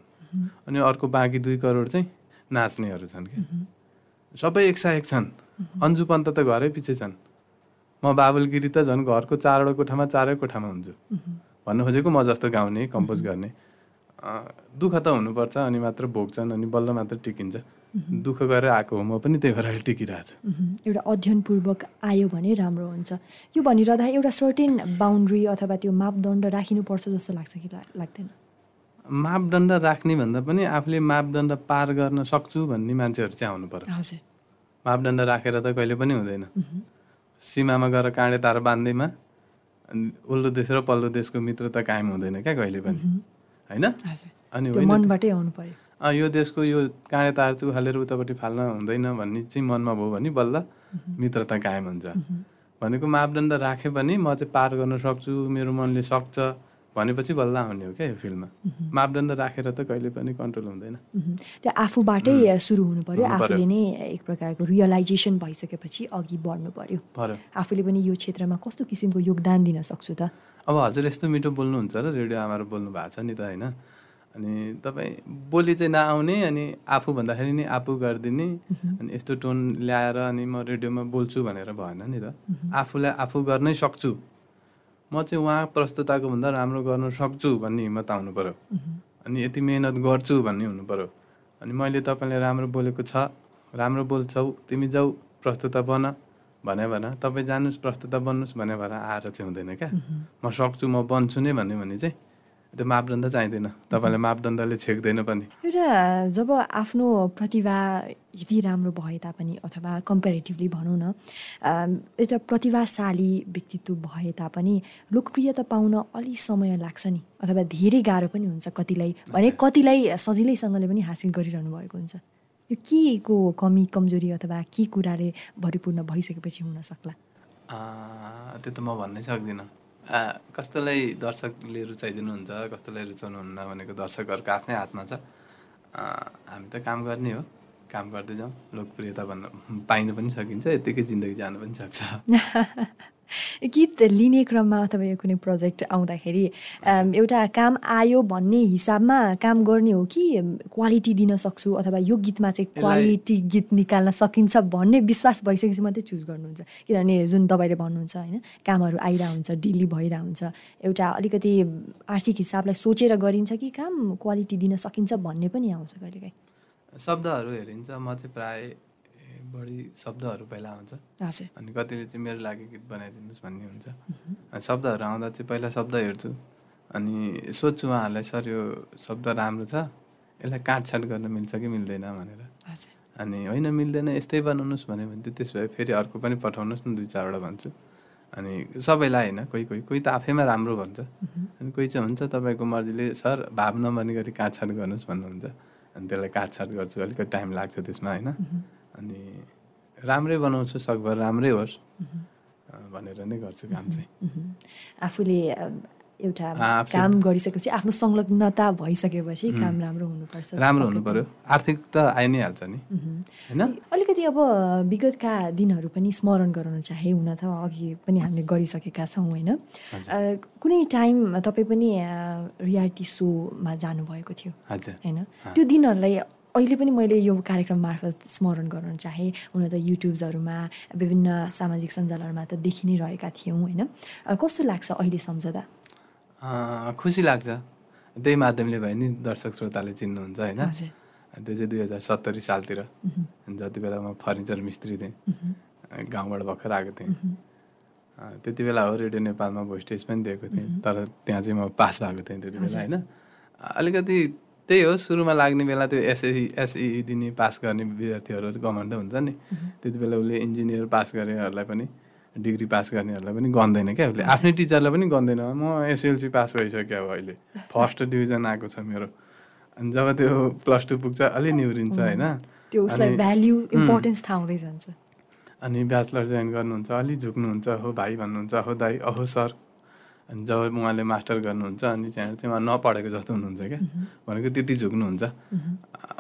अनि अर्को बाँकी दुई करोड चाहिँ नाच्नेहरू छन् कि सबै एकसायक छन्। अन्जु पन्त त घरै पछि छन्। म बाबुल गिरी त झन् घरको चारवटा कोठामा चारै कोठामा हुन्छु। भन्नु खोजेको म जस्तो गाउने कम्पोज गर्ने। दुःख त हुनुपर्छ अनि मात्र भोग्छन् अनि बल्ल मात्र टिकिन्छ। दुःख गरेर आएको हो म पनि त्यही भएर अहिले टिकिरहेको छु। एउटा अध्ययनपूर्वक आयो भने राम्रो हुन्छ। यो भनिरहँदा एउटा सर्टेन बााउन्ड्री अथवा त्यो मापदण्ड राखिनुपर्छ जस्तो लाग्छ कि लाग्दैन? मापदण्ड राख्ने भन्दा पनि आफूले मापदण्ड पार गर्न सक्छु भन्ने मान्छेहरू चाहिँ आउनु पर्यो मापदण्ड राखेर त कहिले पनि हुँदैन। सीमामा गएर काँडे तार बाँध्दैमा उल्लो देश र पल्लो देशको मित्रता कायम हुँदैन क्या कहिले पनि होइन? अनि यो देशको यो काँडे तार चाहिँ उखालेर उतापट्टि फाल्न हुँदैन भन्ने चाहिँ मनमा भयो भने बल्ल मित्रता कायम हुन्छ। भनेको मापदण्ड राखे पनि म चाहिँ पार गर्न सक्छु मेरो मनले सक्छ। भनेपछि बल्ल आउने हो क्या यो फिल्डमा मापदण्ड राखेर त कहिले पनि कन्ट्रोल हुँदैन। त्यो आफूबाटै सुरु हुनु पर्यो। आफूले नै एक प्रकारको रियलाइजेसन भइसकेपछि अघि बढ्नु पर्यो। पर्यो। आफूले पनि यो क्षेत्रमा कस्तो किसिमको योगदान दिन सक्छु त? अब हजुर यस्तो मिठो बोल्नुहुन्छ र रेडियो आमाहरू बोल्नु भएको छ नि त होइन? अनि तपाईँ बोली चाहिँ नआउने अनि आफू भन्दाखेरि नि आफू गरिदिने अनि यस्तो टोन ल्याएर अनि म रेडियोमा बोल्छु भनेर भएन नि त। आफूलाई आफू गर्नै सक्छु। म चाहिँ उहाँ प्रस्तुताको भन्दा राम्रो गर्न सक्छु भन्ने हिम्मत आउनु पऱ्यो अनि यति मेहनत गर्छु भन्ने हुनु पऱ्यो अनि मैले तपाईँलाई राम्रो बोलेको छ राम्रो बोल्छौ तिमी जाऊ प्रस्तुता बन भन तपाईँ जानुहोस् प्रस्तुता बन्नुहोस् भने भएर आएर चाहिँ हुँदैन क्या। म सक्छु म बन्छु नै भन्यो भने चाहिँ। त्यो मापदण्ड चाहिँदैन। तपाईँलाई मापदण्डले छेक्दैन पनि। एउटा जब आफ्नो प्रतिभा यति राम्रो भए तापनि अथवा कम्पेरिटिभली भनौँ न एउटा प्रतिभाशाली व्यक्तित्व भए तापनि लोकप्रियता पाउन अलि समय लाग्छ नि। अथवा धेरै गाह्रो पनि हुन्छ कतिलाई भने कतिलाई सजिलैसँगले पनि हासिल गरिरहनु भएको हुन्छ। यो के को कमी कमजोरी अथवा के कुराले भरिपूर्ण भइसकेपछि हुन सक्ला? त्यो त म भन्नै सक्दिनँ। कस्तोलाई दर्शकले रुचाइदिनुहुन्छ कस्तोलाई रुचाउनुहुन्न भनेको दर्शकहरूको आफ्नै हातमा छ। हामी त काम गर्ने हो। काम गर्दै जाउँ। लोकप्रियता भन्न पाइनु पनि सकिन्छ यत्तिकै जिन्दगी जानु पनि सक्छ। गीत लिने क्रममा अथवा यो कुनै प्रोजेक्ट आउँदाखेरि एउटा काम आयो भन्ने हिसाबमा काम गर्ने हो कि क्वालिटी दिन सक्छु अथवा यो गीतमा चाहिँ क्वालिटी गीत निकाल्न सकिन्छ भन्ने विश्वास भइसकेपछि मात्रै चुज गर्नुहुन्छ। किनभने जुन तपाईँले भन्नुहुन्छ होइन कामहरू आइरहेको हुन्छ डिली हुन्छ एउटा अलिकति आर्थिक हिसाबलाई सोचेर गरिन्छ कि काम क्वालिटी दिन सकिन्छ भन्ने पनि आउँछ कहिलेकाहीँ शब्दहरू हेरिन्छ म चाहिँ प्राय बढी शब्दहरू पहिला आउँछ। अनि कतिले चाहिँ मेरो लागि गीत बनाइदिनुहोस् भन्ने हुन्छ। अनि शब्दहरू आउँदा चाहिँ पहिला शब्द हेर्छु। अनि सोध्छु उहाँहरूलाई सर यो शब्द राम्रो छ। यसलाई काटछाट गर्न मिल्छ कि मिल्दैन? भनेर। अनि होइन मिल्दैन। यस्तै बनाउनुहोस् भन्यो भने चाहिँ त्यसो भए फेरि अर्को पनि पठाउनुहोस् न दुई चारवटा भन्छु। अनि सबैलाई होइन कोही कोही कोही त आफैमा राम्रो भन्छ। अनि कोही चाहिँ हुन्छ तपाईँको मर्जीले सर भाव नभने गरी काटछाट गर्नुहोस् भन्नुहुन्छ। अनि त्यसलाई काटछाट गर्छु। अलिकति टाइम लाग्छ त्यसमा होइन। अनि राम्रै बनाउँछु सकभर राम्रै होस्। भनेर नै गर्छु काम चाहिँ। आफूले एउटा काम गरिसकेपछि आफ्नो संलग्नता भइसकेपछि काम राम्रो हुनुपर्छ। राम्रो हुनु पर्यो। आर्थिक त आइ नै हाल्छ नि। होइन? अलिकति अब विगतका दिनहरू पनि स्मरण गराउन चाहे हुन त अघि पनि हामीले गरिसकेका छौँ होइन? कुनै टाइम तपाईँ पनि रियालिटी सोमा जानुभएको थियो होइन? त्यो दिनहरूलाई अहिले पनि मैले यो कार्यक्रम मार्फत स्मरण गराउन चाहे। हुन त युट्युब्सहरूमा विभिन्न सामाजिक सञ्जालहरूमा त देखि नै रहेका थियौँ होइन? कस्तो लाग्छ अहिले सम्झँदा? खुसी लाग्छ। त्यही माध्यमले भयो नि दर्शक श्रोताले चिन्नुहुन्छ होइन? त्यो चाहिँ दुई हजार सत्तरी सालतिर। जति बेला म फर्निचर मिस्त्री थिएँ गाउँबाट भर्खर आएको थिएँ। त्यति बेला हो रेडियो नेपालमा भोइस टेस्ट पनि दिएको थिएँ तर त्यहाँ चाहिँ म पास भएको थिएँ त्यति बेला होइन? अलिकति त्यही हो सुरुमा लाग्ने बेला त्यो एसई एसई दिने पास गर्ने विद्यार्थीहरू गभर्मेन्ट हुन्छ नि। त्यति बेला उसले इन्जिनियर पास गरेहरूलाई पनि डिग्री पास गर्नेहरूलाई पनि गन्दैन क्या उसले। आफ्नै टिचरलाई पनि गन्दैन। म एसएलसी पास भइसक्यो अब अहिले। फर्स्ट डिभिजन आएको छ मेरो। अनि जब त्यो प्लस टू पुग्छ अलि निहुरिन्छ होइन। त्यो उसलाई अनि- भ्याल्यु इम्पोर्टेन्स थाहा हुँदै जान्छ। अनि ब्याचलर जोइन गर्नुहुन्छ अलि झुक्नुहुन्छ हो भाइ भन्नुहुन्छ हो दाइ अहो सर अनि जब उहाँले मास्टर गर्नुहुन्छ अनि त्यहाँ चाहिँ उहाँ नपढेको जस्तो हुनुहुन्छ क्या। भनेको त्यति झुक्नुहुन्छ।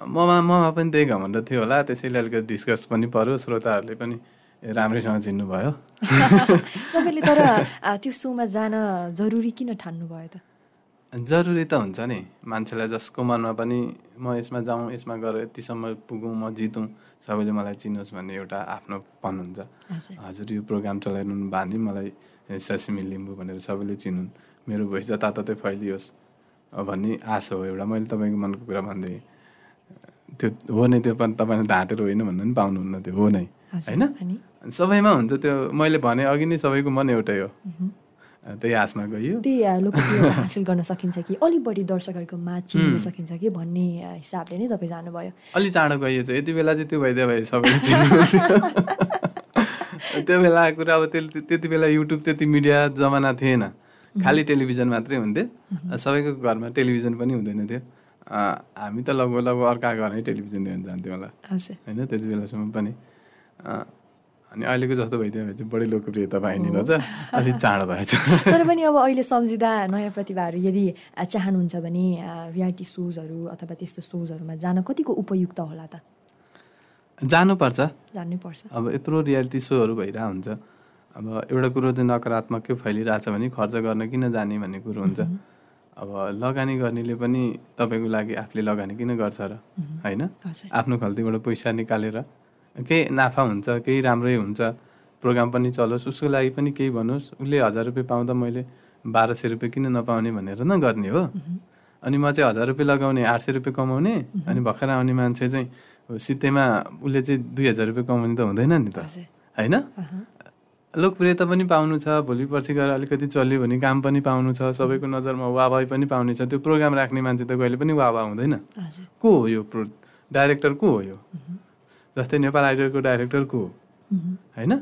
ममा ममा पनि त्यही घमण्ड थियो होला। त्यसैले अलिकति डिस्कस पनि पऱ्यो। श्रोताहरूले पनि राम्रैसँग चिन्नुभयो। तपाईँले तर त्यो सोमा जान जरुरी किन ठान्नु भयो त? जरुरी त हुन्छ नि। मान्छेलाई जसको मनमा पनि म यसमा जाउँ यसमा गएर यतिसम्म पुगौँ म जितौँ सबैले मलाई चिनोस् भन्ने एउटा आफ्नोपन हुन्छ। हजुर। हजुर यो प्रोग्राम चलाइरहनु भयो भने मलाई ससिमी लिम्बू भनेर सबैले चिनुन्। मेरो भोइस जताततै फैलियोस्। भन्ने आशा हो एउटा। मैले तपाईँको मनको कुरा भन्दै त्यो हो नै त्यो पनि तपाईँले ढाँटेर होइन भन्नु पनि पाउनुहुन्न त्यो हो नै। होइन? सबैमा हुन्छ त्यो। मैले भने अघि नै सबैको मन एउटै हो। त्यही आशमा गइयो त्यही हासिल गर्न सकिन्छ कि? अलिक बढी दर्शकहरूको माझ चिन्न सकिन्छ कि भन्ने हिसाबले नै तपाईँ जानुभयो। अलि चाँडो गइयो चाहिँ। यति बेला चाहिँ त्यो भइदियो भए सबैले त्यो बेलाको कुरा अब त्यति त्यति बेला युट्युब त्यति मिडिया जमाना थिएन। खालि टेलिभिजन मात्रै हुन्थ्यो। सबैको घरमा टेलिभिजन पनि हुँदैन थियो। हामी त लगभग लगभग अर्का घरमै टेलिभिजन हेर्न जान्थ्यौँ होला। होइन त्यति बेलासम्म पनि। अनि अहिलेको जस्तो भइदियो भने चाहिँ बढी लोकप्रियता पाइने रहेछ। अलिक चाँडो भएछ। तर पनि अब अहिले सम्झिँदा नयाँ प्रतिभाहरू यदि चाहनुहुन्छ भने रियालिटी सोजहरू अथवा त्यस्तो सोजहरूमा जान कतिको उपयुक्त होला त? जानुपर्छ। अब यत्रो रियालिटी सोहरू भइरहेको हुन्छ अब एउटा कुरो चाहिँ नकारात्मकै फैलिरहेछ भने खर्च गर्न किन जाने भन्ने कुरो हुन्छ। अब लगानी गर्नेले पनि तपाईँको लागि आफूले लगानी किन गर्छ र? होइन? आफ्नो खल्तीबाट पैसा निकालेर केही नाफा हुन्छ केही राम्रै हुन्छ प्रोग्राम पनि चलोस् उसको लागि पनि केही भनोस् उसले हजार रुपियाँ पाउँदा मैले बाह्र सय रुपियाँ किन नपाउने भनेर न गर्ने हो अनि म चाहिँ हजार रुपियाँ लगाउने आठ सय रुपियाँ कमाउने अनि भर्खर आउने मान्छे चाहिँ सित्तैमा उसले चाहिँ दुई हजार रुपियाँ कमाउने त हुँदैन नि त। होइन? लोकप्रियता पनि पाउनु छ भोलि पर्सि गएर अलिकति चल्यो भने काम पनि पाउनु छ सबैको नजरमा वाह पनि पाउने छ। त्यो प्रोग्राम राख्ने मान्छे त कहिले पनि वाह हुँदैन। को हो यो प्रो डाइरेक्टर को हो यो? जस्तै नेपाल आइडलको डाइरेक्टर को हो। होइन?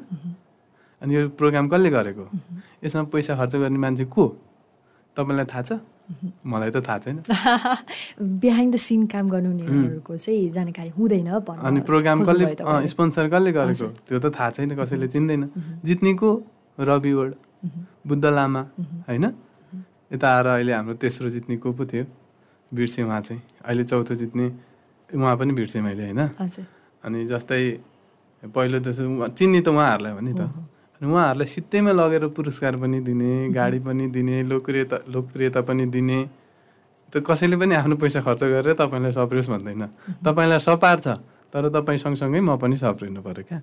अनि यो प्रोग्राम कसले गरेको? यसमा पैसा खर्च गर्ने मान्छे को? तपाईँलाई थाहा छ? मलाई त थाहा छैन। बिहाइन्ड द सिन काम गर्नुहुनेहरूको चाहिँ जानकारी हुँदैन अनि प्रोग्राम कसले। स्पोन्सर कसले गरेको? त्यो त थाहा छैन कसैले चिन्दैन। जित्ने को रवि वड बुद्ध लामा होइन? यता आएर अहिले हाम्रो तेस्रो जित्ने को पो थियो बिर्सेँ उहाँ चाहिँ। अहिले चौथो जित्ने उहाँ पनि बिर्सेँ मैले होइन? अनि जस्तै पहिलो त चिन्ने त उहाँहरूलाई हो नि त। अनि उहाँहरूलाई सित्तैमा लगेर पुरस्कार पनि दिने गाडी पनि दिने लोकप्रियता लोकप्रियता पनि दिने। त कसैले पनि आफ्नो पैसा खर्च गरेर तपाईँलाई सप्रियोस् भन्दैन। तपाईँलाई सपार छ तर तपाईँ सँगसँगै म पनि सप्रिनु पऱ्यो क्या।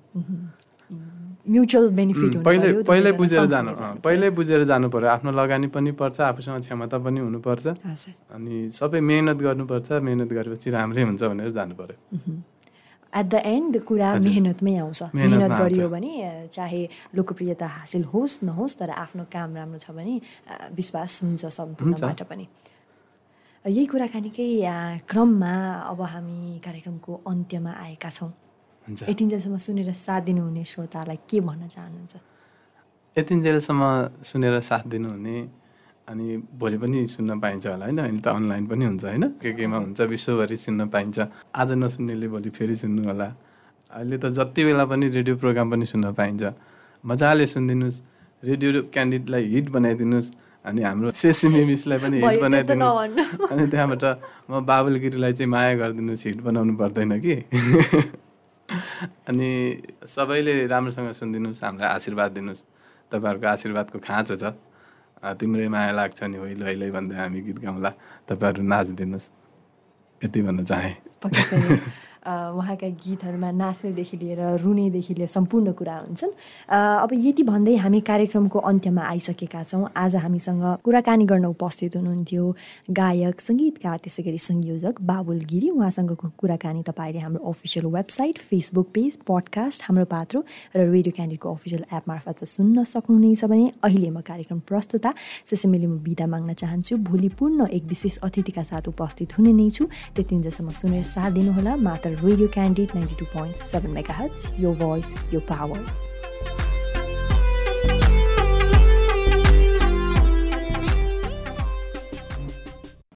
म्युचुअल बेनिफिट हुनु पहिल्यै पर्यो, बुझेर जानु पहिल्यै बुझेर जानु पऱ्यो। आफ्नो लगानी पनि पर्छ आफूसँग क्षमता पनि हुनुपर्छ। अनि सबै मेहनत गर्नुपर्छ मेहनत गरेपछि राम्रै हुन्छ भनेर जानु पऱ्यो। एट द एन्ड कुरा मेहनतमै आउँछ। मेहनत गरियो। भने चाहे लोकप्रियता हासिल होस् नहोस् तर आफ्नो काम राम्रो छ भने विश्वास हुन्छ सम्पूर्णबाट पनि। यही कुराकानीकै क्रममा अब हामी कार्यक्रमको अन्त्यमा आएका छौँ। यतिन्जेलसम्म सुनेर साथ दिनुहुने श्रोतालाई के भन्न चाहनुहुन्छ? यतिन्जेलसम्म सुनेर साथ दिनुहुने अनि भोलि पनि सुन्न पाइन्छ होला होइन? अहिले त अनलाइन पनि हुन्छ होइन? के केमा हुन्छ विश्वभरि सुन्न पाइन्छ। आज नसुन्नेले भोलि फेरि सुन्नु होला। अहिले त जति बेला पनि रेडियो प्रोग्राम पनि सुन्न पाइन्छ। मजाले सुनिदिनुहोस्। रेडियो क्यान्डिडेटलाई हिट बनाइदिनुहोस्। अनि हाम्रो सेसिमी मिसलाई पनि हिट बनाइदिनुहोस्। अनि त्यहाँबाट म बाबुलगिरीलाई चाहिँ माया गरिदिनुहोस् हिट बनाउनु पर्दैन कि? अनि सबैले राम्रोसँग सुनिदिनुहोस् हामीलाई आशीर्वाद दिनुहोस्। तपाईँहरूको आशीर्वादको खाँचो छ। तिम्रै माया लाग्छ नि होइ लैलै भन्दै हामी गीत गाउँला। तपाईँहरू नाचिदिनुहोस् यति भन्न चाहेँ। उहाँका गीतहरूमा नाच्नेदेखि लिएर रुनेदेखि लिएर सम्पूर्ण कुरा हुन्छन्। अब यति भन्दै हामी कार्यक्रमको अन्त्यमा आइसकेका छौँ। आज हामीसँग कुराकानी गर्न उपस्थित हुनुहुन्थ्यो गायक सङ्गीतकार त्यसै गरी संयोजक बाबुल गिरी। उहाँसँगको कुराकानी तपाईँले हाम्रो official website Facebook page podcast हाम्रो पात्रो र रेडियो क्यान्डिडको अफिसियल एप मार्फत सुन्न सक्नुहुनेछ भने अहिले म कार्यक्रम प्रस्तुता त्यसैले म बिदा माग्न चाहन्छु। भोलि पूर्ण एक विशेष अतिथिका साथ उपस्थित हुने नै छु। त्यतिन्जेलसम्म सुनेर साथ दिनुहोला। मात्र Radio Candid 92.7 MHz. Your voice, your power.